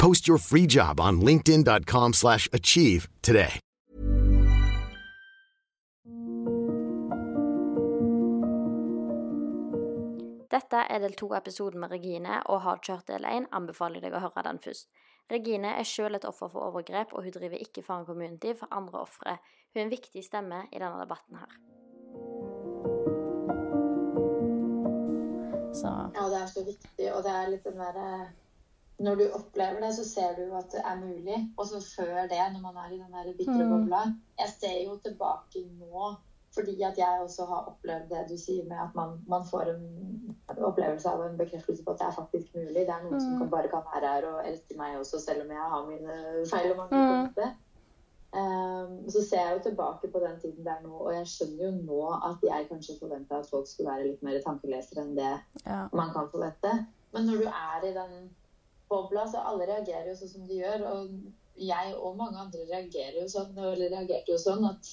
Post your free job on linkedin.com/achieve slash achieve today. Dette er del to av episoden med Regine, og har kjørt del én, anbefaler jeg deg å høre den først. Regine er selv et offer for overgrep, og hun driver ikke Faren Community for andre ofre. Hun er en viktig stemme i denne debatten her. Så Ja, det er så viktig, og det er litt den derre Når du opplever det, så ser du jo at det er mulig. Og så før det, når man er i den der bitre Mm. bobla Jeg ser jo tilbake nå fordi at jeg også har opplevd det du sier med at man, man får en opplevelse av en bekreftelse på at det er faktisk mulig. Det er noen som Mm. kan, bare kan være her og elske meg også, selv om jeg har mine feil og mangler. Mm. Um, så ser jeg jo tilbake på den tiden der nå, og jeg skjønner jo nå at jeg kanskje forventa at folk skulle være litt mer tankelesere enn det ja. man kan forvente. Men når du er i den bobla, så alle reagerer jo sånn som de gjør. Og jeg og mange andre reagerer jo sånn, eller reagerte jo sånn at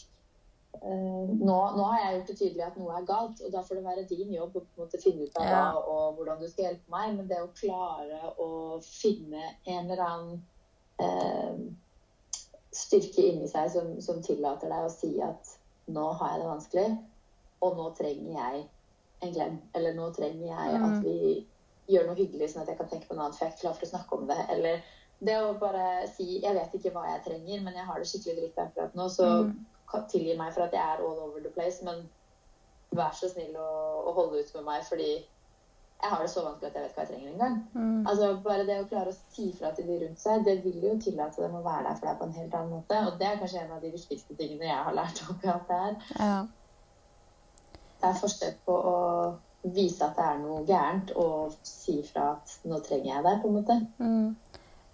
eh, nå, nå har jeg gjort det tydelig at noe er galt, og da får det være din jobb å på en måte finne ut av Ja. hva og hvordan du skal hjelpe meg. Men det å klare å finne en eller annen eh, styrke inni seg som, som tillater deg å si at nå har jeg det vanskelig, og nå trenger jeg en klem. Eller nå trenger jeg at Mm. vi gjør noe hyggelig, sånn at jeg kan tenke på noe annet, for jeg er ikke klar for å snakke om det. Eller det å bare si jeg vet ikke hva jeg trenger, men jeg har det skikkelig dritt akkurat nå, så Mm. tilgi meg for at jeg er all over the place, men vær så snill å, å holde ut med meg, fordi jeg har det så vanskelig at jeg vet hva jeg trenger engang. Mm. Altså, bare det å klare å si fra til de rundt seg, det vil jo tillate dem å være der for deg på en helt annen måte. Og det er kanskje en av de viktigste tingene jeg har lært akkurat der. ja. Det er forskjell på å vise at det er noe gærent, og si fra at nå trenger jeg deg, på en måte. Mm.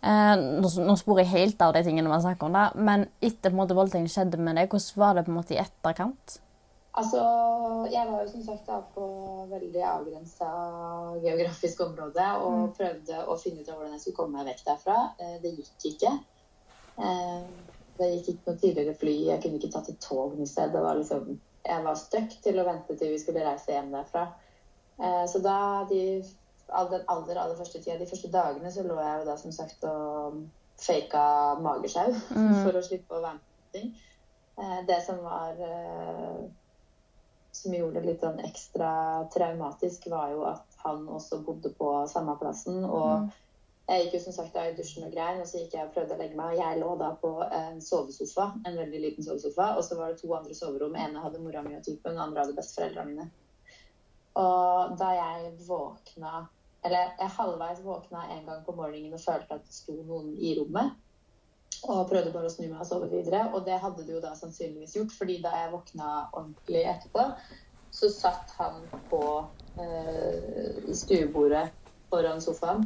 Eh, nå, nå sporer jeg helt av de tingene man snakker om, da. men etter på en måte voldtekten skjedde med deg, hvordan var det på en måte i etterkant? Altså, jeg var jo som sagt da på veldig avgrensa geografisk område og prøvde å finne ut av hvordan jeg skulle komme meg vekk derfra. Eh, Det gikk ikke. Eh, Det gikk ikke noe tidligere fly. Jeg kunne ikke tatt et tog noe sted. Det var liksom, jeg var stuck til å vente til vi skulle reise hjem derfra. Eh, Så da, de, all den aller, aller første tida, de første dagene, så lå jeg jo da som sagt og faka magesjau Mm. for å slippe å være med på ting. Eh, Det som var eh, som gjorde det litt sånn ekstra traumatisk, var jo at han også bodde på samme plassen. Og Mm. jeg gikk jo som sagt da i dusjen og grein, og så gikk jeg og prøvde å legge meg. Og jeg lå da på en sovesofa, en veldig liten sovesofa, og så var det to andre soverom. ene hadde mora mi og typen, den andre hadde besteforeldrene mine. Og da jeg våkna Eller jeg halvveis våkna en gang på morgenen og følte at det sto noen i rommet. Og prøvde bare å snu meg og sove videre. Og det hadde det jo da sannsynligvis gjort, fordi da jeg våkna ordentlig etterpå, så satt han på eh, stuebordet foran sofaen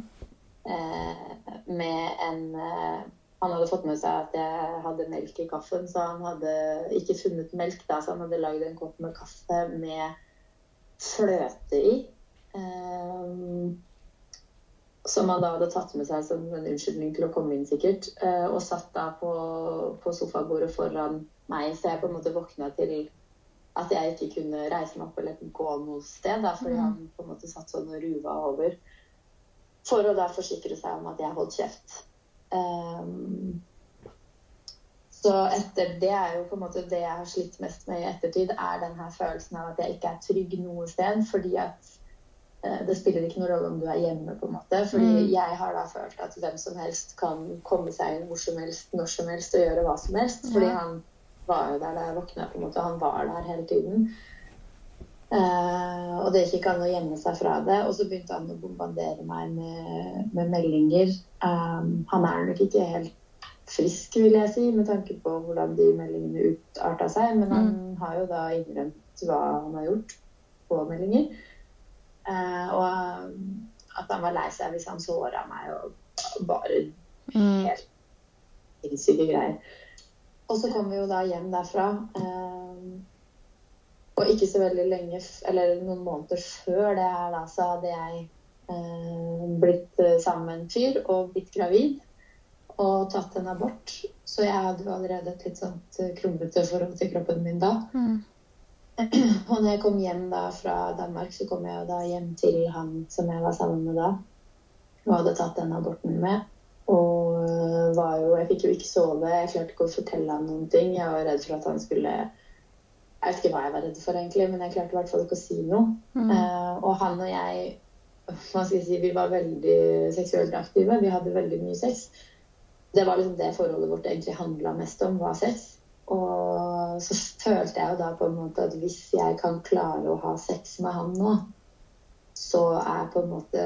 eh, med en eh, Han hadde fått med seg at jeg hadde melk i kaffen, så han hadde ikke funnet melk da, så han hadde lagd en kopp med kaffe med fløte i. Um, som han da hadde tatt med seg som en unnskyldning til å komme inn, sikkert. Uh, Og satt da på, på sofabordet foran meg, så jeg på en måte våkna til at jeg ikke kunne reise meg opp eller gå noe sted, da, fordi han på en måte satt sånn og ruva over. For å da forsikre seg om at jeg holdt kjeft. Um, så etter det er jo på en måte det jeg har slitt mest med i ettertid, er den her følelsen av at jeg ikke er trygg noe sted. Fordi at eh, det spiller ikke noen rolle om du er hjemme, på en måte. Fordi Mm. jeg har da følt at hvem som helst kan komme seg inn hvor som helst, når som helst og gjøre hva som helst. Fordi Ja. han var jo der da jeg våkna, på en måte. Han var der hele tiden. Eh, og det gikk ikke an å gjemme seg fra det. Og så begynte han å bombardere meg med, med meldinger. Um, han er nok ikke helt frisk, vil jeg si, med tanke på hvordan de meldingene utarta seg. Men han har jo da innrømt hva han har gjort på meldinger. Eh, og um, at han var lei seg hvis han såra meg og bare Mm. helt sinnssyke greier. Og så kom vi jo da hjem derfra. Eh, og ikke så veldig lenge, eller noen måneder før det her, da, så hadde jeg eh, blitt eh, sammen med en fyr og blitt gravid. Og tatt en abort. Så jeg hadde jo allerede et litt sånt eh, kronglete forhold til kroppen min da. Mm. Og når jeg kom hjem da fra Danmark, så kom jeg jo da hjem til han som jeg var sammen med da. Og hadde tatt den aborten med. Og øh, var jo Jeg fikk jo ikke sove. Jeg klarte ikke å fortelle ham noen ting. Jeg var redd for at han skulle Jeg vet ikke hva jeg var redd for, egentlig, men jeg klarte i hvert fall ikke å si noe. Mm. Uh, og han og jeg hva skal jeg si, vi var veldig seksuelt aktive. Vi hadde veldig mye sex. Det var liksom det forholdet vårt egentlig handla mest om, var sex. Og så følte jeg jo da på en måte at hvis jeg kan klare å ha sex med han nå, så er på en måte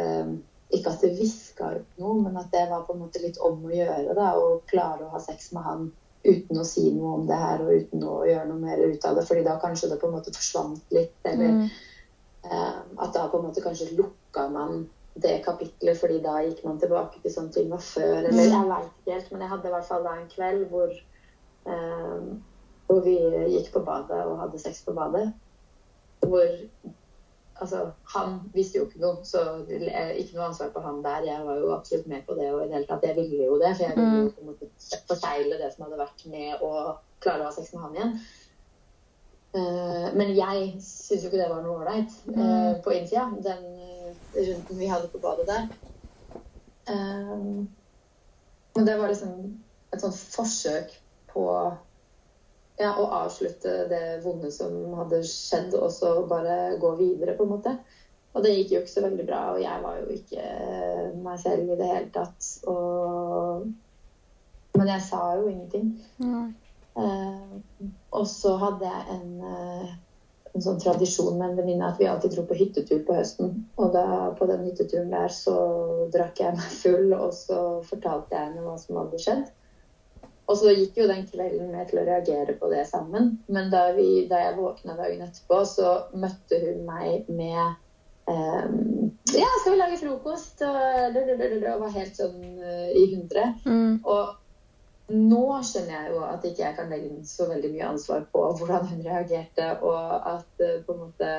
Ikke at det viska ut noe, men at det var på en måte litt om å gjøre. da, Å klare å ha sex med han uten å si noe om det her og uten å gjøre noe mer ut av det. fordi da kanskje det på en måte forsvant litt. Eller Mm. eh, at da på en måte kanskje lukka man det kapitlet, fordi da gikk man tilbake til sånn ting var før. Eller jeg veit ikke helt, men jeg hadde i hvert fall da en kveld hvor, eh, hvor vi gikk på badet og hadde sex på badet. Hvor Altså, han visste jo ikke noe, så eh, ikke noe ansvar på han der. Jeg var jo absolutt med på det, og i det hele tatt, jeg ville jo det. For jeg ville jo på en måte forsegle det som hadde vært med å klare å ha sex med han igjen. Eh, men jeg syns jo ikke det var noe ålreit eh, på innsida, den runden vi hadde på badet der. Um, men det var liksom et sånt forsøk på ja, å avslutte det vonde som hadde skjedd, og så bare gå videre, på en måte. Og det gikk jo ikke så veldig bra, og jeg var jo ikke eh, meg selv i det hele tatt. Og... Men jeg sa jo ingenting. Mm. Uh, og så hadde jeg en, eh, en sånn tradisjon med en venninne at vi alltid dro på hyttetur på høsten. Og da, på den hytteturen der så drakk jeg meg full, og så fortalte jeg henne hva som hadde skjedd. Og så gikk jo den kvelden med til å reagere på det sammen. Men da, vi, da jeg våkna dagen etterpå, så møtte hun meg med um, Ja, skal vi lage frokost? Og, og var helt sånn uh, i hundre. Mm. Og nå skjønner jeg jo at ikke jeg kan legge så veldig mye ansvar på hvordan hun reagerte, og at eh, på en måte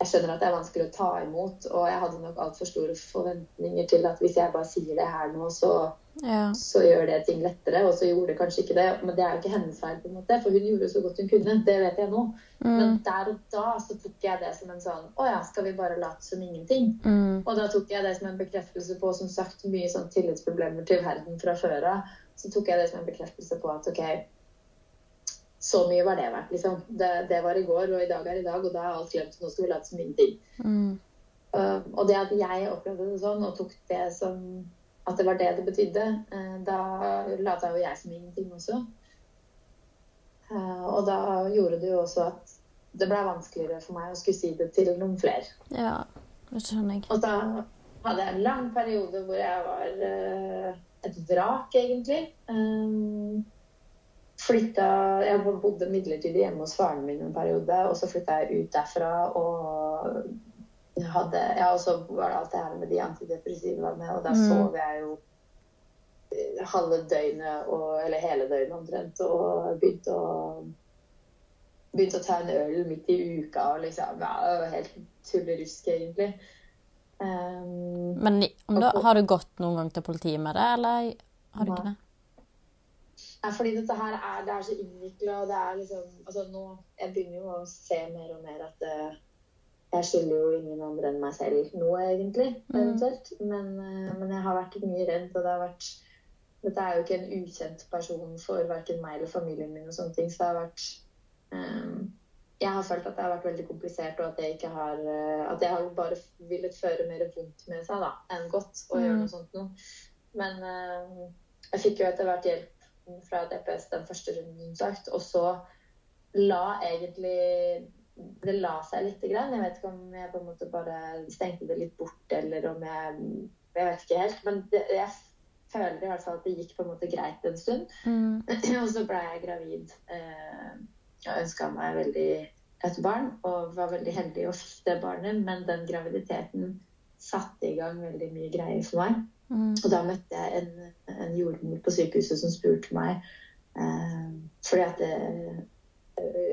jeg skjønner at det er vanskelig å ta imot, og jeg hadde nok altfor store forventninger til at hvis jeg bare sier det her nå, så, Ja. så gjør det ting lettere. Og så gjorde det kanskje ikke det. Men det er jo ikke hennes feil, på en måte, for hun gjorde så godt hun kunne. Det vet jeg nå. Men Mm. der og da så tok jeg det som en sånn Å ja, skal vi bare late som ingenting? Mm. Og da tok jeg det som en bekreftelse på, som sagt, mye sånn tillitsproblemer til verden fra før av. Så tok jeg det som en bekreftelse på at OK, så mye var det verdt, liksom. Det, det var i går, og i dag er i dag, og da er alt glemt. Nå skal vi late som ingenting. Mm. Uh, og det at jeg opplevde det sånn, og tok det som at det var det det betydde, uh, da lata jo jeg som ingenting også. Uh, og da gjorde det jo også at det ble vanskeligere for meg å skulle si det til noen flere. ja. Det skjønner jeg. Og da hadde jeg en lang periode hvor jeg var eh, et vrak, egentlig. Um, flytta Jeg bodde midlertidig hjemme hos faren min en periode, og så flytta jeg ut derfra og hadde Ja, og så var det alt det her med de antidepressivene, og da Mm. sov jeg jo eh, halve døgnet, og, eller hele døgnet omtrent, og begynte å Begynte å ta en øl midt i uka og liksom ja, Helt tullerusk, egentlig. Um, Men om da, har du gått noen gang til politiet med det, eller har du ikke det? Nei, fordi dette her er, det er så innvikla, og det er liksom Altså nå Jeg begynner jo å se mer og mer at uh, jeg skylder jo ingen andre enn meg selv nå, egentlig. Eventuelt. Men, eh, men jeg har vært mye redd, og det har vært Dette er jo ikke en ukjent person for verken meg eller familien min, og sånne ting, så det har vært eh, jeg har følt at det har vært veldig komplisert, og at jeg ikke har eh, At jeg har bare villet føre mer vondt med seg da, enn godt å gjøre noe sånt noe. Men uh, jeg fikk jo etter hvert hjelp fra DPS den første runden, som sagt. Og så la egentlig Det la seg lite grann. Jeg vet ikke om jeg på en måte bare stengte det litt bort, eller om jeg Jeg vet ikke helt. Men det, jeg føler i hvert fall at det gikk på en måte greit en stund. og så ble jeg gravid. Eh, jeg ønska meg veldig et barn og var veldig heldig og fikk det barnet, men den graviditeten satte i gang veldig mye greier for meg. Og da møtte jeg en, en jordmor på sykehuset som spurte meg eh, Fordi at det,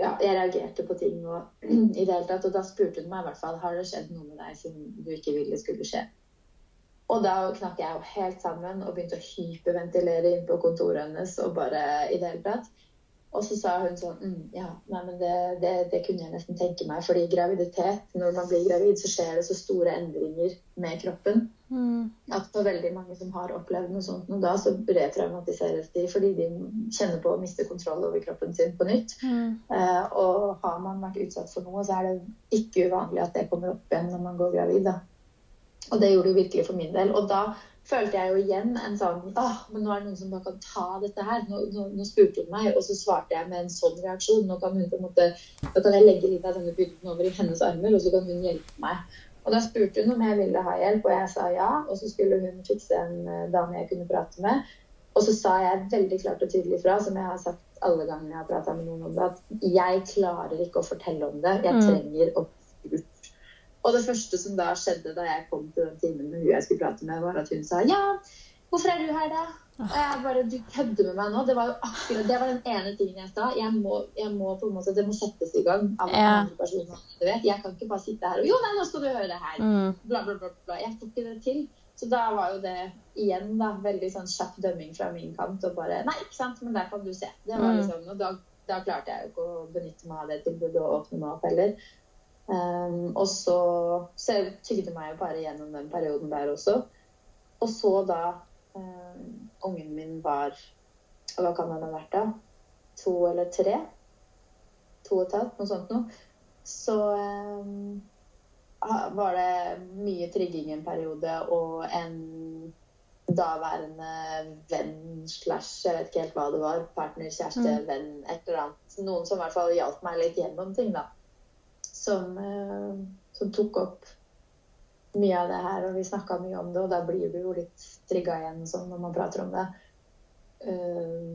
ja, jeg reagerte på ting og i det hele tatt. Og da spurte hun meg i hvert fall har det skjedd noe med deg som du ikke ville skulle skje. Og da knakk jeg jo helt sammen og begynte å hyperventilere inn på kontoret hennes og bare i det hele tatt. Og så sa hun sånn mm, Ja, nei, men det, det, det, kunne jeg nesten tenke meg. Fordi graviditet, når man blir gravid, så skjer det så store endringer med kroppen. Mm. At for veldig mange som har opplevd noe sånt noe da, så retraumatiseres de fordi de kjenner på å miste kontroll over kroppen sin på nytt. Mm. Eh, og har man vært utsatt for noe, så er det ikke uvanlig at det kommer opp igjen når man går gravid. da. Og det gjorde det virkelig for min del. Og da følte jeg jo igjen en sånn Åh, men nå er det noen som bare kan ta dette her. Nå, nå, nå spurte hun meg, og så svarte jeg med en sånn reaksjon. Nå kan hun på en måte, da kan jeg legge litt av denne byrden over i hennes armer, og så kan hun hjelpe meg. Og da spurte hun om jeg ville ha hjelp, og jeg sa ja. Og så skulle hun fikse en uh, dame jeg kunne prate med. Og så sa jeg veldig klart og tydelig fra, som jeg har sagt alle gangene jeg har prata med noen om det, at jeg klarer ikke å fortelle om det. Jeg Mm. trenger å bli spurt. Og det første som da skjedde da jeg kom til den timen med hun jeg skulle prate med, var at hun sa ja, hvorfor er du her da? Og jeg bare, du kødder med meg nå. Det var jo akkurat, det var den ene tingen jeg sa. Jeg må, jeg må på en måte, Det må settes i gang av Ja. andre personer. Du vet. Jeg kan ikke bare sitte her og jo, nei, nå skal du høre det her. Mm. Bla, bla, bla, bla. Jeg får ikke det til. Så da var jo det igjen da, veldig sånn kjapp dømming fra min kant. Og bare Nei, ikke sant, men der kan du se. Det var Mm. liksom, og da, da klarte jeg jo ikke å benytte meg av det tilbudet og åpne meg opp heller. Um, og så, så jeg tygde meg bare gjennom den perioden der også. Og så da um, ungen min var Hva kan han ha vært da? To eller tre? To og et halvt, noe sånt noe. Så um, var det mye trigging en periode, og en daværende venn slash Jeg vet ikke helt hva det var. Partner, kjæreste, venn, et eller annet. Noen som i hvert fall hjalp meg litt gjennom ting, da. Som, eh, som tok opp mye av det her, og vi snakka mye om det, og da blir du jo litt trigga igjen sånn når man prater om det. Eh,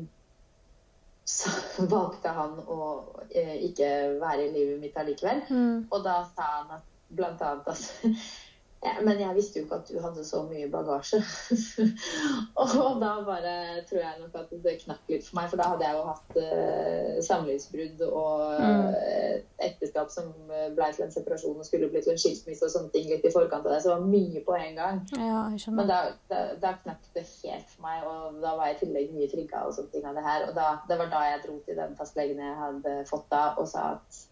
så valgte han å eh, ikke være i livet mitt allikevel. Mm. Og da sa han at blant annet at ja, Men jeg visste jo ikke at du hadde så mye bagasje. og da bare tror jeg nok at det knakk litt for meg, for da hadde jeg jo hatt uh, samlivsbrudd og eh, ekteskap som eh, ble til en separasjon og skulle bli til en skilsmisse og sånne ting litt i forkant av det. Så det var mye på en gang. Ja, Men da, da, da knakk det helt for meg, og da var jeg i tillegg mye trigga og sånne ting av det her. Og da, det var da jeg dro til den fastlegen jeg hadde fått da, og sa at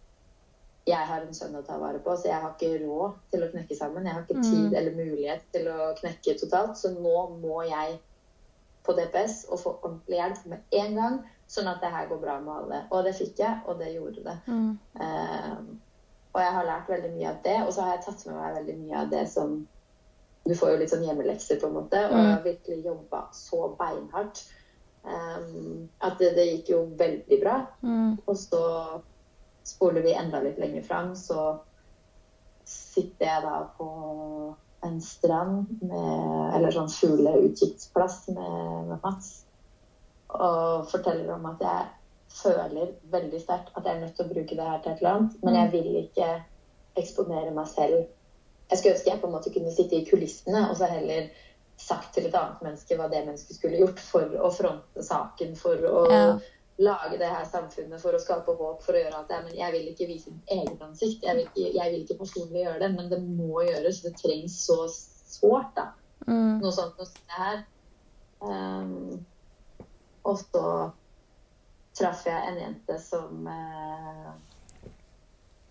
jeg har en sønn å ta vare på, så jeg har ikke råd til å knekke sammen. Jeg har ikke tid eller mulighet til å knekke totalt, så nå må jeg på DPS og få ordentlig hjelp med en gang, sånn at det her går bra med alle. Og det fikk jeg, og det gjorde det. Mm. Uh, og jeg har lært veldig mye av det, og så har jeg tatt med meg veldig mye av det som Du får jo litt sånn hjemmelekser, på en måte, og jeg har virkelig jobba så beinhardt um, at det, det gikk jo veldig bra. Mm. Og så spoler vi enda litt lenger fram, så sitter jeg da på en strand med Eller sånn fugleutkikksplass med, med Mats. Og forteller om at jeg føler veldig sterkt at jeg er nødt til å bruke det her til et eller annet. Men jeg vil ikke eksponere meg selv. Jeg skulle ønske jeg på en måte kunne sitte i kulissene og så heller sagt til et annet menneske hva det mennesket skulle gjort for å fronte saken, for å Ja. Lage det her samfunnet, for å skape håp, for å gjøre at men jeg vil ikke vise mitt eget ansikt. Jeg vil ikke, jeg vil ikke personlig gjøre det, men det må gjøres. Det trengs så sårt, da. Mm. Noe sånt noe sånt her. Um, og så traff jeg en jente som uh,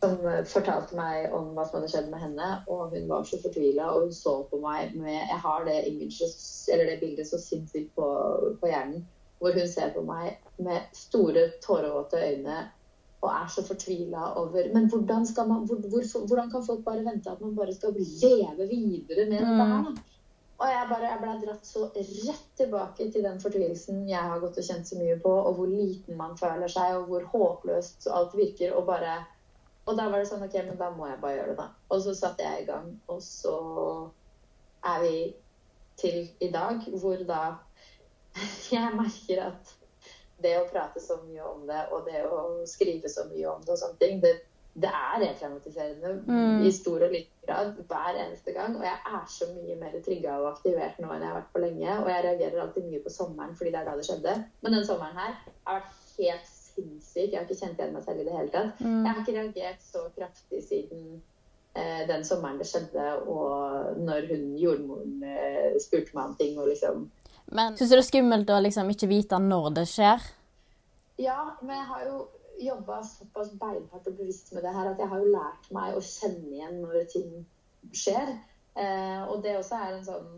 som fortalte meg om hva som hadde skjedd med henne, og hun var så fortvila, og hun så på meg med Jeg har det eller det bildet så sinnssykt på, på hjernen, hvor hun ser på meg med store, tårevåte øyne og er så fortvila over Men hvordan, skal man, hvor, hvor, hvordan kan folk bare vente at man bare skal leve videre med dette her? da? Og jeg bare, jeg ble dratt så rett tilbake til den fortvilelsen jeg har gått og kjent så mye på, og hvor liten man føler seg, og hvor håpløst alt virker. Og bare Og da var det sånn OK, men da må jeg bare gjøre det, da. Og så satte jeg i gang, og så er vi til i dag, hvor da jeg merker at det å prate så mye om det, og det å skrive så mye om det og sånne ting, det det er retraumatiserende mm. i stor og liten grad hver eneste gang. Og jeg er så mye mer trygga og aktivert nå enn jeg har vært på lenge. Og jeg reagerer alltid mye på sommeren, fordi det er da det skjedde. Men den sommeren her har vært helt sinnssyk. Jeg har ikke kjent igjen meg selv i det hele tatt. Mm. Jeg har ikke reagert så kraftig siden eh, den sommeren det skjedde, og når hun jordmoren eh, spurte meg om ting og liksom Men syns du det er skummelt å liksom ikke vite når det skjer? Ja, men jeg har jo jobba såpass beinhardt og bevisst med det her at jeg har jo lært meg å kjenne igjen når ting skjer. Eh, og det også er en sånn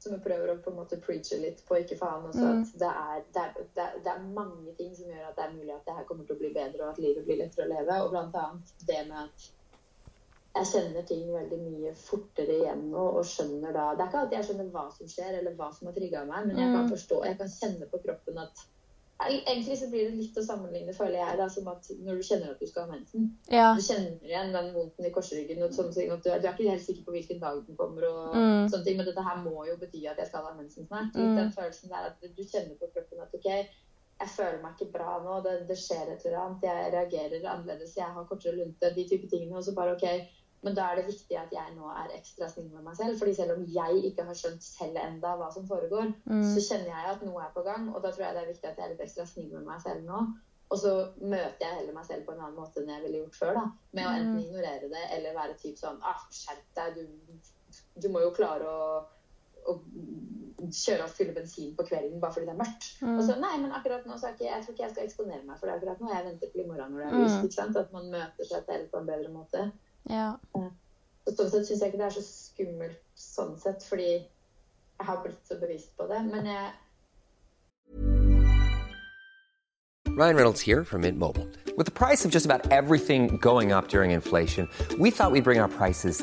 som jeg prøver å på en måte preache litt på, ikke faen også, mm. at det er, det, er, det, er, det er, mange ting som gjør at det er mulig at det her kommer til å bli bedre, og at livet blir lettere å leve. Og blant annet det med at jeg kjenner ting veldig mye fortere igjen nå, og skjønner da Det er ikke alltid jeg skjønner hva som skjer, eller hva som har trigga meg, men jeg kan mm. forstå, jeg kan kjenne på kroppen at Egentlig så blir det litt å sammenligne, føler jeg, da, som at når du kjenner at du skal ha mensen. Ja. Du kjenner igjen den vondten i korsryggen og sånne ting. At du, er, du er ikke helt sikker på hvilken dag den kommer, og mm. sånne ting, men dette her må jo bety at jeg skal ha mensen snart. Mm. Den følelsen der at du kjenner på kroppen at OK, jeg føler meg ikke bra nå, det, det skjer et eller annet, jeg reagerer annerledes, jeg har kortere lunte, de type tingene. Og så bare OK, men da er det viktig at jeg nå er ekstra snill med meg selv. fordi selv om jeg ikke har skjønt selv enda hva som foregår, mm. så kjenner jeg at noe er på gang. Og da tror jeg det er viktig at jeg er litt ekstra snill med meg selv nå. Og så møter jeg heller meg selv på en annen måte enn jeg ville gjort før. da, Med å enten mm. ignorere det eller være typ sånn ah, Skjerp deg, du, du, må jo klare å, å kjøre og fylle bensin på kvelden bare fordi det er mørkt. Mm. Og så nei, men akkurat nå så ikke, jeg tror ikke jeg skal eksponere meg for det akkurat nå. Jeg venter til i morgen når det er lyst. Mm. ikke sant, At man møter seg selv på en bedre måte. Ja. Så sånn sett syns jeg ikke det er så skummelt sånn sett, fordi jeg har blitt så bevisst på det. Men jeg Ryan Reynolds here from Mint Mobile. With the price of just about everything going up during inflation, we thought we'd bring our prices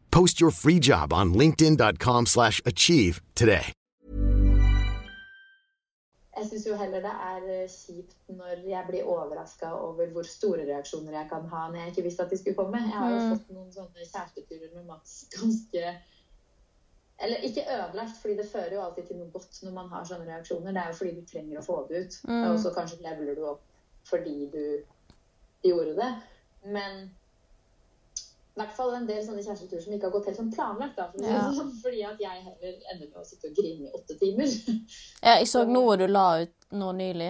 Post your free job on linkedin.com slash achieve today. Jeg syns jo heller det er eh, kjipt når jeg blir overraska over hvor store reaksjoner jeg kan ha når jeg ikke visste at de skulle komme. Jeg har jo mm. fått noen sånne kjæresteturer med Mats ganske Eller ikke ødelagt, fordi det fører jo alltid til noe godt når man har sånne reaksjoner. Det er jo fordi du trenger å få det ut. Mm. Og så kanskje leveler du opp fordi du gjorde det. Men i hvert fall en del sånne kjæresteturer som ikke har gått helt sånn planlagt. Da, for ja. sånn, fordi at jeg heller ender med å sitte og grine i åtte timer. ja, jeg så noe du la ut nå nylig.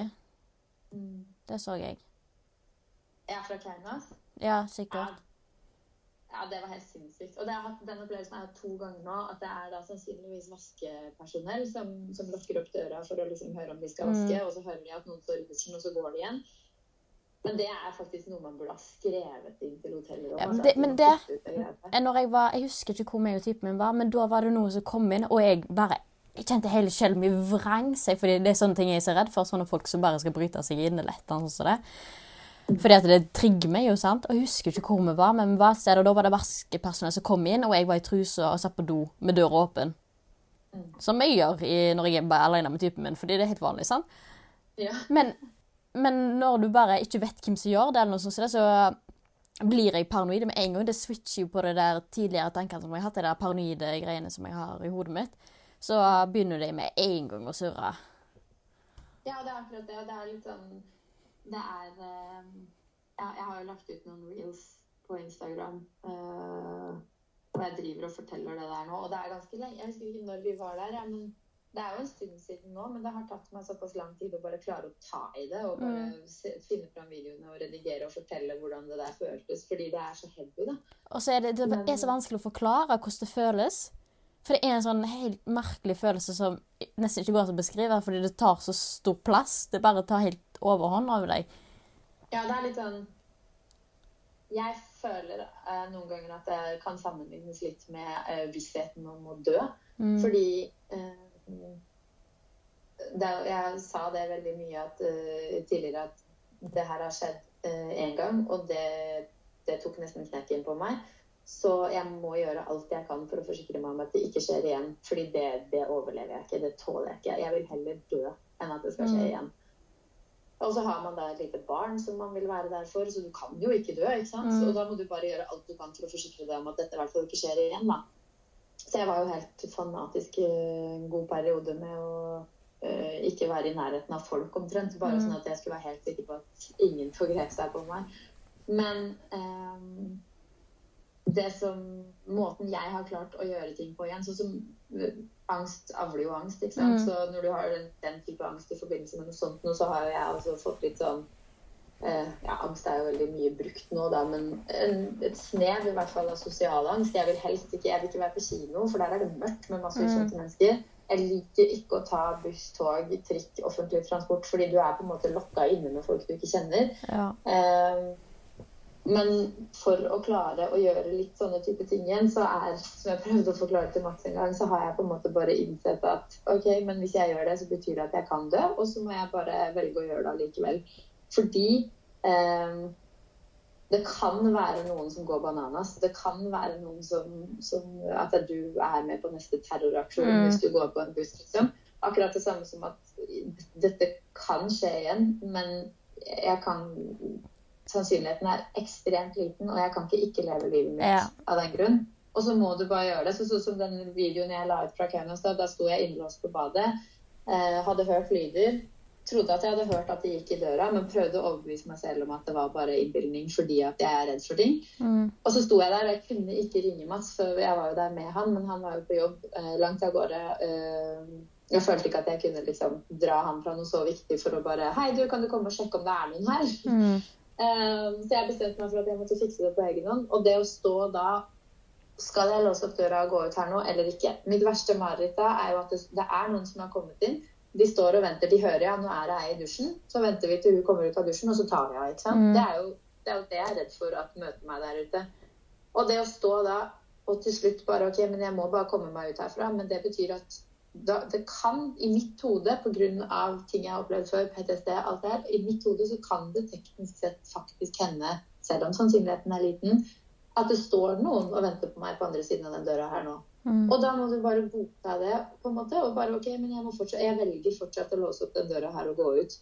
Mm. Det så jeg. Ja, fra Kaunas? Ja, sikkert. Ja. ja. det var helt sinnssykt. Og hatt, den opplevelsen har jeg hatt to ganger nå. At det er da sannsynligvis vaskepersonell som, som lukker opp døra for å liksom høre om de skal vaske, mm. og så hører de at noen står i dusjen, og så går de igjen. Men det er faktisk noe man burde ha skrevet inn til hoteller. Ja, men det, men det jeg, var, jeg husker ikke hvor mye typen min var, men da var det noe som kom inn, og jeg bare jeg kjente hele sjelen min vrang seg, fordi det er sånne ting jeg er så redd for. Sånne folk som bare skal bryte seg inn eller et eller annet sånt. Fordi at det trigger meg jo, sant. Og jeg husker ikke hvor vi var, men vi var et sted, og da var det vaskepersonell som kom inn, og jeg var i truse og satt på do med døra åpen. Mm. Som jeg gjør i, når jeg er alene med typen min, fordi det er helt vanlig, sant. Ja. Men men når du bare ikke vet hvem som gjør det, eller noe sånt, så blir jeg paranoid med en gang. Det switcher jo på det der tidligere tankene som jeg har hatt, de der paranoide greiene som jeg har i hodet mitt. så begynner de med en gang å surre. Ja, det er akkurat det. Det er litt sånn Det er eh, Ja, jeg har jo lagt ut noen reels på Instagram. eh, og jeg driver og forteller det der nå. Og det er ganske lenge Jeg husker ikke når vi var der, men det er jo en stund siden nå. Men det har tatt meg såpass lang tid å bare klare å ta i det. Og bare se, finne fram videoene og redigere og fortelle hvordan det der føltes. Fordi det er så heavy, da. Og så er det, det er så vanskelig å forklare hvordan det føles. For det er en sånn helt merkelig følelse som nesten ikke går an å beskrive, fordi det tar så stor plass. Det bare tar helt overhånd over deg. Ja, det er litt sånn Jeg føler eh, noen ganger at det kan sammenlignes litt med eh, vissheten om å dø. Fordi eh, er- Jeg sa det veldig mye at, uh, tidligere at det her har skjedd én gang, og det, det tok nesten knekken på meg. Så jeg må gjøre alt jeg kan for å forsikre meg om at det ikke skjer igjen. Fordi det, det overlever jeg ikke. Det tåler jeg ikke. Jeg vil heller dø enn at det skal skje igjen. Og så har man da et lite barn som man vil være der for, så du kan jo ikke dø. ikke sant? Og da må du bare gjøre alt du kan for å forsikre deg om at dette i hvert fall ikke skjer igjen. da. Så jeg var jo helt fanatisk i en god periode med å uh, ikke være i nærheten av folk omtrent. Bare sånn at jeg skulle være helt sikker på at ingen forgrep seg på meg. Men um, det som Måten jeg har klart å gjøre ting på igjen Sånn som uh, angst avler jo angst, ikke sant. Så når du har den, den type angst i forbindelse med noe sånt nå, så har jo jeg også fått litt sånn Ja, angst er jo veldig mye brukt nå, da, men en, et snev i hvert fall av sosial angst. Jeg vil helst ikke Jeg vil ikke være på kino, for der er det mørkt med masse ukjente mennesker. Jeg liker ikke å ta buss, tog, trikk, offentlig transport, fordi du er på en måte lokka inne med folk du ikke kjenner. Ja. Eh, men for å klare å gjøre litt sånne type ting igjen, så er, som jeg prøvde å forklare til Mats en gang, så har jeg på en måte bare innsett at ok, men hvis jeg gjør det, så betyr det at jeg kan dø, og så må jeg bare velge å gjøre det allikevel. Fordi eh, det kan være noen som går bananas. Det kan være noen som, som At du er med på neste terroraksjon hvis du går på en buss, liksom. Akkurat det samme som at dette kan skje igjen, men jeg kan sannsynligheten er ekstremt liten, og jeg kan ikke ikke leve livet mitt Ja. av den grunn. Og så må du bare gjøre det. Så sånn som den videoen jeg la ut fra Kaunas, da, da sto jeg innlåst på badet, eh, hadde hørt lyder, trodde at jeg hadde hørt at det gikk i døra, men prøvde å overbevise meg selv om at det var bare innbilning fordi at jeg er redd for ting. Og så sto jeg der, og jeg kunne ikke ringe Mats, for jeg var jo der med han, men han var jo på jobb eh, langt av gårde. Eh, jeg følte ikke at jeg kunne liksom dra han fra noe så viktig for å bare Hei, du, kan du komme og sjekke om det er noen her? Eh, så jeg bestemte meg for at jeg måtte fikse det på egen hånd. Og det å stå da Skal jeg låse opp døra og gå ut her nå, eller ikke? Mitt verste mareritt da er jo at det, det er noen som har kommet inn. De står og venter. De hører ja, nå er det ei i dusjen. Så venter vi til hun kommer ut av dusjen, og så tar vi henne. ikke sant? Det er jo det er jo det jeg er redd for at møter meg der ute. Og det å stå da og til slutt bare OK, men jeg må bare komme meg ut herfra. Men det betyr at da, det kan i mitt hode, pga. ting jeg har opplevd før, PTSD, alt det her, i mitt hode så kan det teknisk sett faktisk hende, selv om sannsynligheten er liten, at det står noen og venter på meg på andre siden av den døra her nå. Og da må du bare godta det, på en måte. Og bare OK, men jeg, fortsatt, jeg velger fortsatt å låse opp den døra her og gå ut.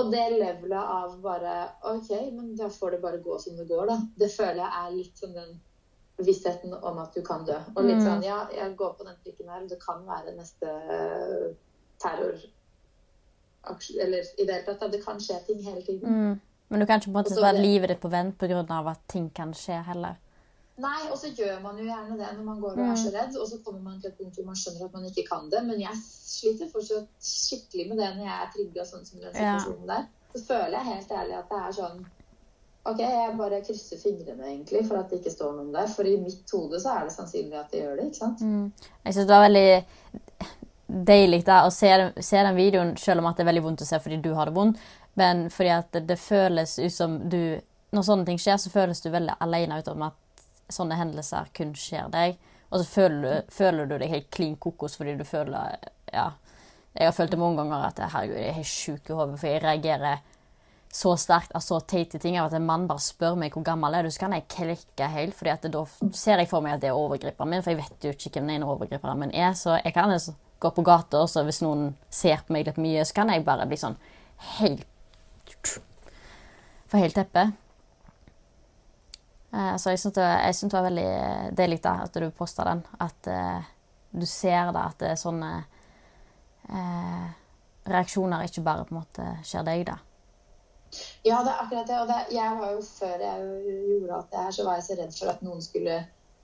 Og det levelet av bare OK, men da får det bare gå som det går, da. Det føler jeg er litt som den vissheten om at du kan dø. Og litt sånn ja, jeg går på den trikken her, og det kan være neste eh, terror Eller i det hele tatt. Det kan skje ting hele tiden. Mm. Men du kan ikke på en måte sette livet ditt på vent pga. at ting kan skje heller. Nei, og så gjør man jo gjerne det når man går og er så redd, og så kommer man til et punkt hvor man skjønner at man ikke kan det. Men jeg sliter fortsatt skikkelig med det når jeg er trigga sånn som den Ja. situasjonen der. Så føler jeg helt ærlig at det er sånn OK, jeg bare krysser fingrene egentlig for at det ikke står noen der. For i mitt hode så er det sannsynlig at det gjør det, ikke sant? Jeg synes det var veldig deilig da, å se se den videoen, selv om at det er veldig vondt å se fordi du har det vondt. Men fordi at det, det føles ut som du Når sånne ting skjer, så føles du veldig alene ut om at sånne hendelser kun skjer deg. Og så føler føler du deg helt klin kokos fordi du føler Ja. Jeg har følt det mange ganger at herregud, jeg er helt sjuk i hodet, for jeg reagerer så sterkt av så teite ting av at en mann bare spør meg hvor gammel jeg er så kan jeg klikke helt. fordi at da ser jeg for meg at det er overgriperen min, for jeg vet jo ikke hvem den ene overgriperen min er. Så jeg kan altså gå på gata, og hvis noen ser på meg litt mye, så kan jeg bare bli sånn helt For helt teppe. Eh, Så jeg syns det, jeg det var veldig deilig da, at du posta den. At uh, du ser da at det er sånne uh, reaksjoner ikke bare på en måte skjer deg, da. Ja, det er akkurat det. Og det, jeg var jo før jeg gjorde alt det her, så var jeg så redd for at noen skulle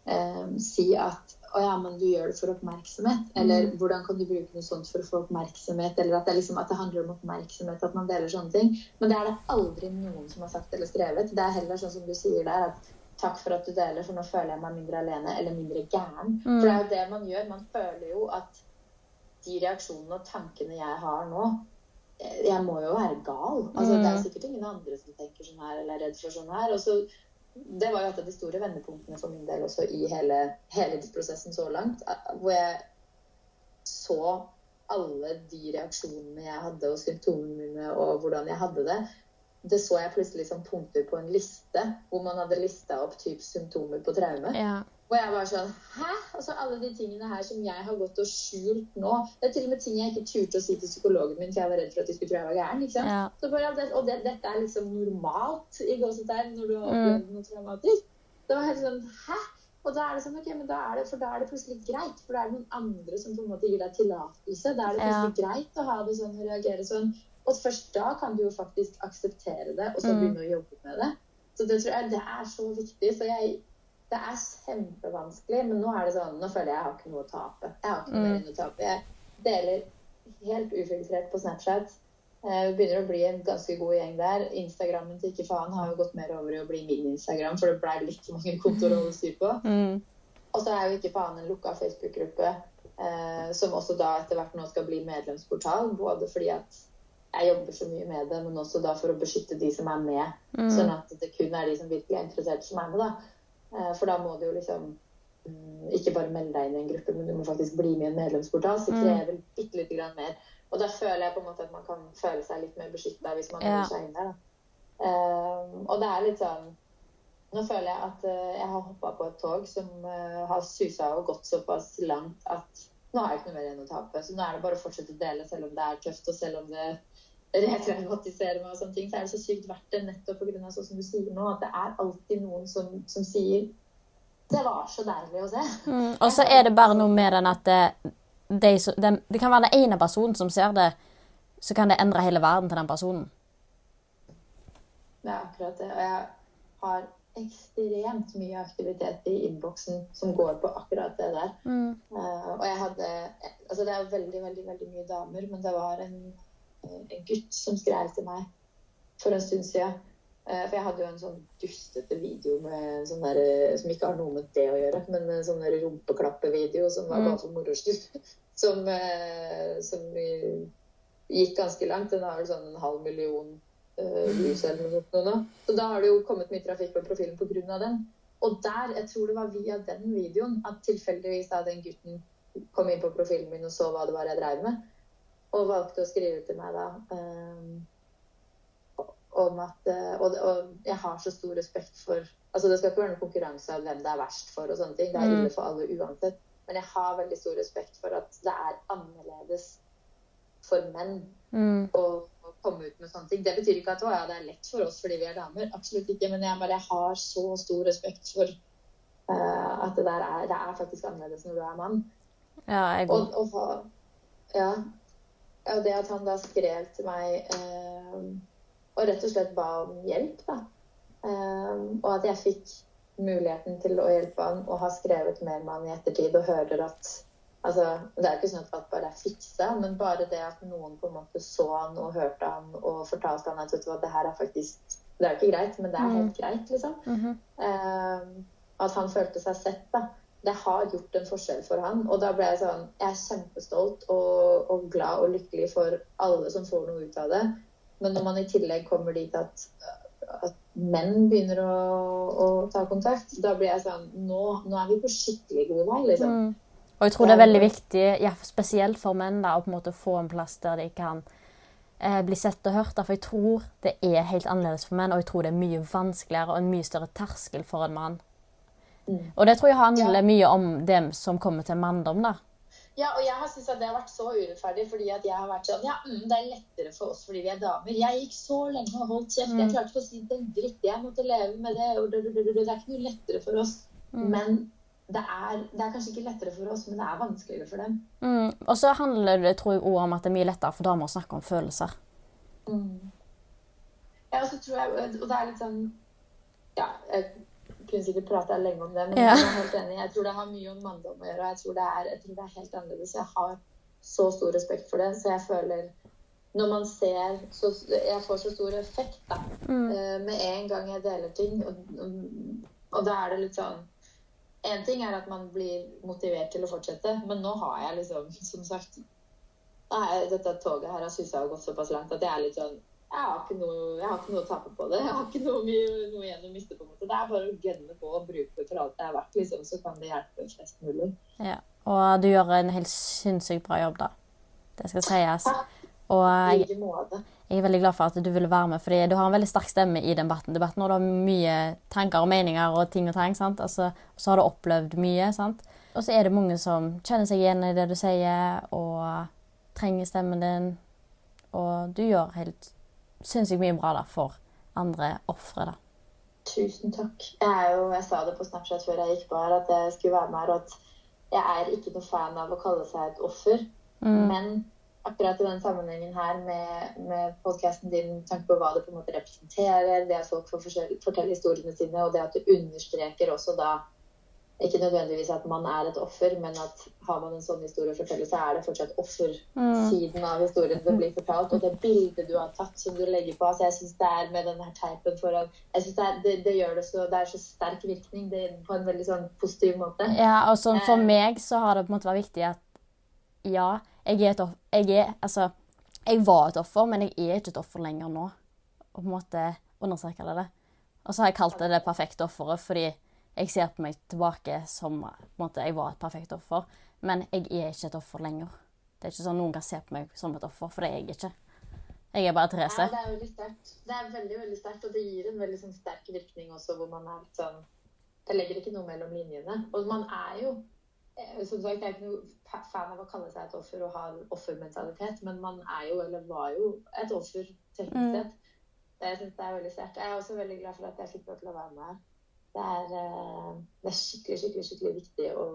eh, si at å ja, men du gjør det for oppmerksomhet. Eller hvordan kan du bruke noe sånt for å få oppmerksomhet? Eller at det, liksom, at det handler om oppmerksomhet, at man deler sånne ting. Men det er det aldri noen som har sagt eller skrevet. Det er heller sånn som du sier der, at takk for at du deler, for nå føler jeg meg mindre alene eller mindre gæren. For det er jo det man gjør. Man føler jo at de reaksjonene og tankene jeg har nå eh, Jeg må jo være gal. Altså, Det er sikkert ingen andre som tenker sånn her eller er redd for sånn her. Og så det var jo et av de store vendepunktene for min del også i hele, hele prosessen så langt. Hvor jeg så alle de reaksjonene jeg hadde, og symptomene mine, og hvordan jeg hadde det. Det så jeg plutselig som punkter på en liste, hvor man hadde lista opp typ symptomer på traume. Ja. Og jeg var sånn Hæ? Altså alle de tingene her som jeg har gått og skjult nå. Det er til og med ting jeg ikke turte å si til psykologen min, for jeg var redd for at de skulle tro jeg var gæren. ikke sant? Ja. Så bare, og det, dette er liksom normalt i gåsetegn når du har opplevd noe traumatisk. Det var helt sånn Hæ? Og da er det sånn, ok, men da er det, for da er det plutselig greit. For da er det noen andre som på en måte gir deg tillatelse. Da er det plutselig greit å ha det sånn og reagere sånn. Og først da kan du jo faktisk akseptere det, og så begynne å jobbe med det. Så det tror jeg det er så viktig. For jeg det er kjempevanskelig, men nå er det sånn, nå føler jeg jeg har ikke noe å tape. Jeg har ikke noe mer enn å tape. Jeg deler helt ufiltrert på Snapchat. Eh, Vi begynner å bli en ganske god gjeng der. Instagrammen til ikke faen har jo gått mer over i å bli min Instagram, for det ble litt mange kontoer å holde styr på. Og så er jo ikke faen en lukka Facebook-gruppe, eh, som også da etter hvert nå skal bli medlemsportal. Både fordi at jeg jobber så mye med det, men også da for å beskytte de som er med. Sånn at det kun er de som virkelig er interessert, som er med, da. Eh, For da må du jo liksom mm, ikke bare melde deg inn i en gruppe, men du må faktisk bli med i en medlemsportal. Så det krever bitte lite grann mer. Og da føler jeg på en måte at man kan føle seg litt mer beskytta hvis man Ja. seg inn der. Da. Eh, og det er litt sånn Nå føler jeg at eh, jeg har hoppa på et tog som har susa og gått såpass langt at nå har jeg ikke noe mer igjen å tape. Så nå er det bare å fortsette å dele, selv om det er tøft, og selv om det retraumatiserer meg og sånne ting, så er det så sykt verdt det nettopp pga. sånn som du sier nå, at det er alltid noen som, som sier Det var så deilig å se. Mm, og så er det bare noe med den at det, de, som- det kan være den ene personen som ser det, så kan det endre hele verden til den personen. Det er akkurat det. Og jeg har ekstremt mye aktivitet i innboksen som går på akkurat det der. Eh, og jeg hadde Altså, det er veldig, veldig, veldig mye damer, men det var en, en gutt som skrev til meg for en stund siden. Eh, for jeg hadde jo en sånn dustete video med sånn der, eh, som ikke har noe med det å gjøre, men en sånn rumpeklappevideo som var bare for moro skyld. Som, eh, som eh, gikk ganske langt. Den har vel sånn en halv million uh, eller noe sånt nå. Så da har det jo kommet mye trafikk på profilen pga. den. Og der, jeg tror det var via den videoen at tilfeldigvis da den gutten kom inn på profilen min og så hva det var jeg drev med, og valgte å skrive til meg da um, om at eh, og, og jeg har så stor respekt for Altså det skal ikke være noen konkurranse av hvem det er verst for og sånne ting. Det er ille for alle uansett. Men jeg har veldig stor respekt for at det er annerledes for menn Mm. å komme ut med sånne ting. Det betyr ikke at ja, det er lett for oss fordi vi er damer. Absolutt ikke. Men jeg bare har så stor respekt for uh, at det der er, det er faktisk annerledes når du er mann. Ja, jeg går. og og, ja. Og det at han da skrev til meg uh, og rett og slett ba om hjelp, da. Uh, og at jeg fikk muligheten til å hjelpe han og har skrevet mer med han i ettertid og hører at altså, Det er ikke sånn at alt bare er fiksa, men bare det at noen på en måte så han og hørte han og fortalte han at vet du hva, det her er faktisk Det er ikke greit, men det er helt greit, liksom. Eh, at han følte seg sett, da. Det har gjort en forskjell for han. Og da ble jeg sånn Jeg er kjempestolt og, og glad og lykkelig for alle som får noe ut av det. Men når man i tillegg kommer dit at, at menn begynner å, å ta kontakt, da blir jeg sånn Nå, nå er vi på skikkelig god vei, liksom. Og jeg tror det er veldig viktig, ja, spesielt for menn, da, å på en måte få en plass der de kan eh, bli sett og hørt. For jeg tror det er helt annerledes for menn, og jeg tror det er mye vanskeligere og en mye større terskel for en mann. Og det tror jeg handler Ja. mye om dem som kommer til manndom, da. Ja, og jeg har syntes at det har vært så urettferdig, fordi at jeg har vært sånn Ja, mm, det er lettere for oss fordi vi er damer. Jeg gikk så lenge og holdt kjeft. Jeg klarte ikke å si den dritt. Jeg måtte leve med det. Og det, det, det, det er ikke noe lettere for oss. Men det er, det er kanskje ikke lettere for oss, men det er vanskeligere for dem. Mm. Og så handler det tror jeg, også om at det er mye lettere for damer å snakke om følelser. Mm. Ja, og så tror jeg, og det er litt sånn Ja, jeg kunne sikkert prata lenge om det, men Ja. jeg er helt enig. Jeg tror det har mye om manndom å gjøre, og jeg tror det er, jeg tror det er helt annerledes. Jeg har så stor respekt for det, så jeg føler når man ser så, Jeg får så stor effekt da, mm. med en gang jeg deler ting. Og, og, og da er det litt sånn En ting er at man blir motivert til å fortsette, men nå har jeg liksom, som sagt dette toget her har susa og gått såpass langt at jeg er litt sånn jeg har, ikke noe, jeg har ikke noe å tape på det. Jeg har ikke noe, noe igjen å miste. på en måte. Det er bare å gønne på og bruke det for alt det er verdt, liksom, så kan det hjelpe flest mulig. Ja. Og du gjør en helt sinnssykt bra jobb, da. Det skal sies. Og I jeg, like måte. Jeg er veldig glad for at du ville være med, fordi du har en veldig sterk stemme i debatten. debatten og du har mye tanker og meninger og ting og tang. sant? Altså, og så har du opplevd mye. sant? Og så er det mange som kjenner seg igjen i det du sier, og trenger stemmen din. Og du gjør helt sinnssykt mye bra da, for andre ofre. da. Tusen takk. Jeg, er jo, jeg sa det på Snapchat før jeg gikk på her, at jeg skulle være med her, og at jeg er ikke noe fan av å kalle seg et offer. Men akkurat i den sammenhengen her med, med podkasten din, med tanke på hva det på en måte representerer, det at folk får fortelle historiene sine, og det at du understreker også da ikke nødvendigvis at man er et offer, men at har man en sånn historie å fortelle, så er det fortsatt offersiden av historien som blir fortalt. Og det bildet du har tatt som du legger på altså Jeg syns det er med den her teipen foran jeg synes det, er, det, det gjør det så Det er så sterk virkning det, på en veldig sånn positiv måte. Ja, og sånn for meg så har det på en måte vært viktig at ja, jeg er et offer Jeg er Altså, jeg var et offer, men jeg er ikke et offer lenger nå. Og på en måte understreke det. Og så har jeg kalt det det perfekte offeret fordi jeg ser på meg tilbake som på en måte, jeg var et perfekt offer. Men jeg er ikke et offer lenger. Det er ikke sånn noen kan se på meg som et offer, for det er jeg ikke. Jeg er bare Therese. Ja, det er veldig sterkt. Det er veldig, veldig sterkt, og det gir en veldig sånn sterk virkning også, hvor man er litt sånn Det legger ikke noe mellom linjene. Og man er jo Som sagt, jeg er ikke noe fa- fan av å kalle seg et offer og ha en offermentalitet, men man er jo, eller var jo, et offer teknisk sett. Det, jeg synes det er veldig sterkt. Jeg er også veldig glad for at jeg fikk lov til å være med her. Det er, eh, det er skikkelig, skikkelig, skikkelig viktig å,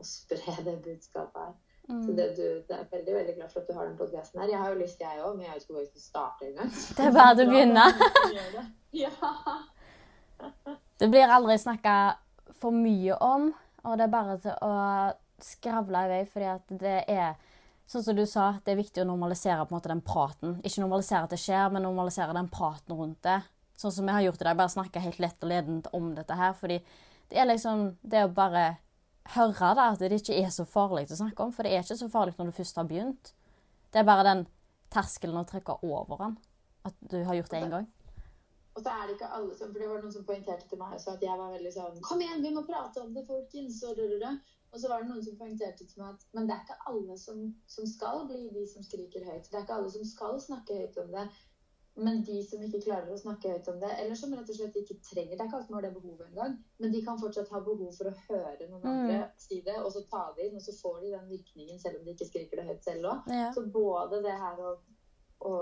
å spre det budskapet her. Så det, du, det er veldig veldig glad for at du har den podkasten her. Jeg har jo lyst, jeg òg, men jeg vet ikke hvor jeg skal starte engang. Det er bare å begynne. Ja. Det blir aldri snakka for mye om, og det er bare å skravle i vei, fordi at det er Sånn som du sa, det er viktig å normalisere på en måte den praten. Ikke normalisere at det skjer, men normalisere den praten rundt det. Sånn som vi har gjort i dag, bare snakke helt lett og ledent om dette her. Fordi det er liksom det å bare høre da, at det ikke er så farlig å snakke om. For det er ikke så farlig når du først har begynt. Det er bare den terskelen å trekke over den. At du har gjort det én gang. Og så er det ikke alle som For det var noen som poengterte til meg også at jeg var veldig sånn Kom igjen, vi må prate om det, folkens! Og, og så var det noen som poengterte til meg at Men det er ikke alle som, som skal bli de som skriker høyt. Det er ikke alle som skal snakke høyt om det. Men de som ikke klarer å snakke høyt om det, eller som rett og slett ikke trenger Det er ikke alt som har det behovet engang, men de kan fortsatt ha behov for å høre noen andre si det, og så ta det inn, og så får de den virkningen selv om de ikke skriker det høyt selv òg. Ja. Så både det her å, å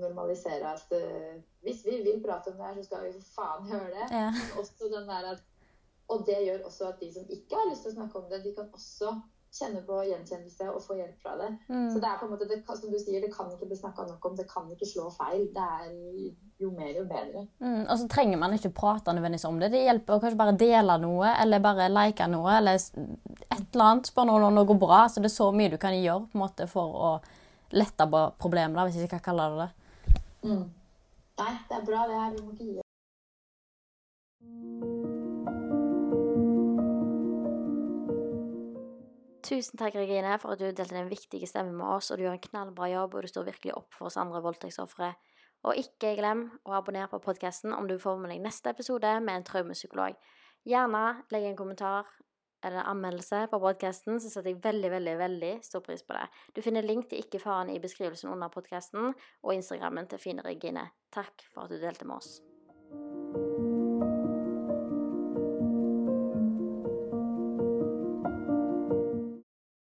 normalisere at uh, hvis vi vil prate om det her, så skal vi for faen gjøre det. Ja. Men også den der at, og det gjør også at de som ikke har lyst til å snakke om det, de kan også kjenne på gjenkjennelse og få hjelp fra det. Mm. Så det er på en måte, det, som du sier, det kan ikke bli snakka nok om, det kan ikke slå feil. Det er jo mer, jo bedre. Mm, og så trenger man ikke prate nødvendigvis om det. Det hjelper å kanskje bare dele noe, eller bare like noe, eller et eller annet. Spør noen om går bra. Så det er så mye du kan gjøre på en måte, for å lette på problemet, da, hvis jeg ikke kan kalle det det. Mm. Nei, det er bra det her. Vi må ikke gi oss. Tusen takk, Regine, for at du delte din viktige stemme med oss, og du gjør en knallbra jobb, og du står virkelig opp for oss andre voldtektsofre. Og ikke glem å abonnere på podkasten om du får med deg neste episode med en traumepsykolog. Gjerne legg en kommentar eller anmeldelse på podkasten, så setter jeg veldig, veldig, veldig stor pris på det. Du finner link til Ikke faren i beskrivelsen under podkasten og Instagrammen til Fine Regine. Takk for at du delte med oss.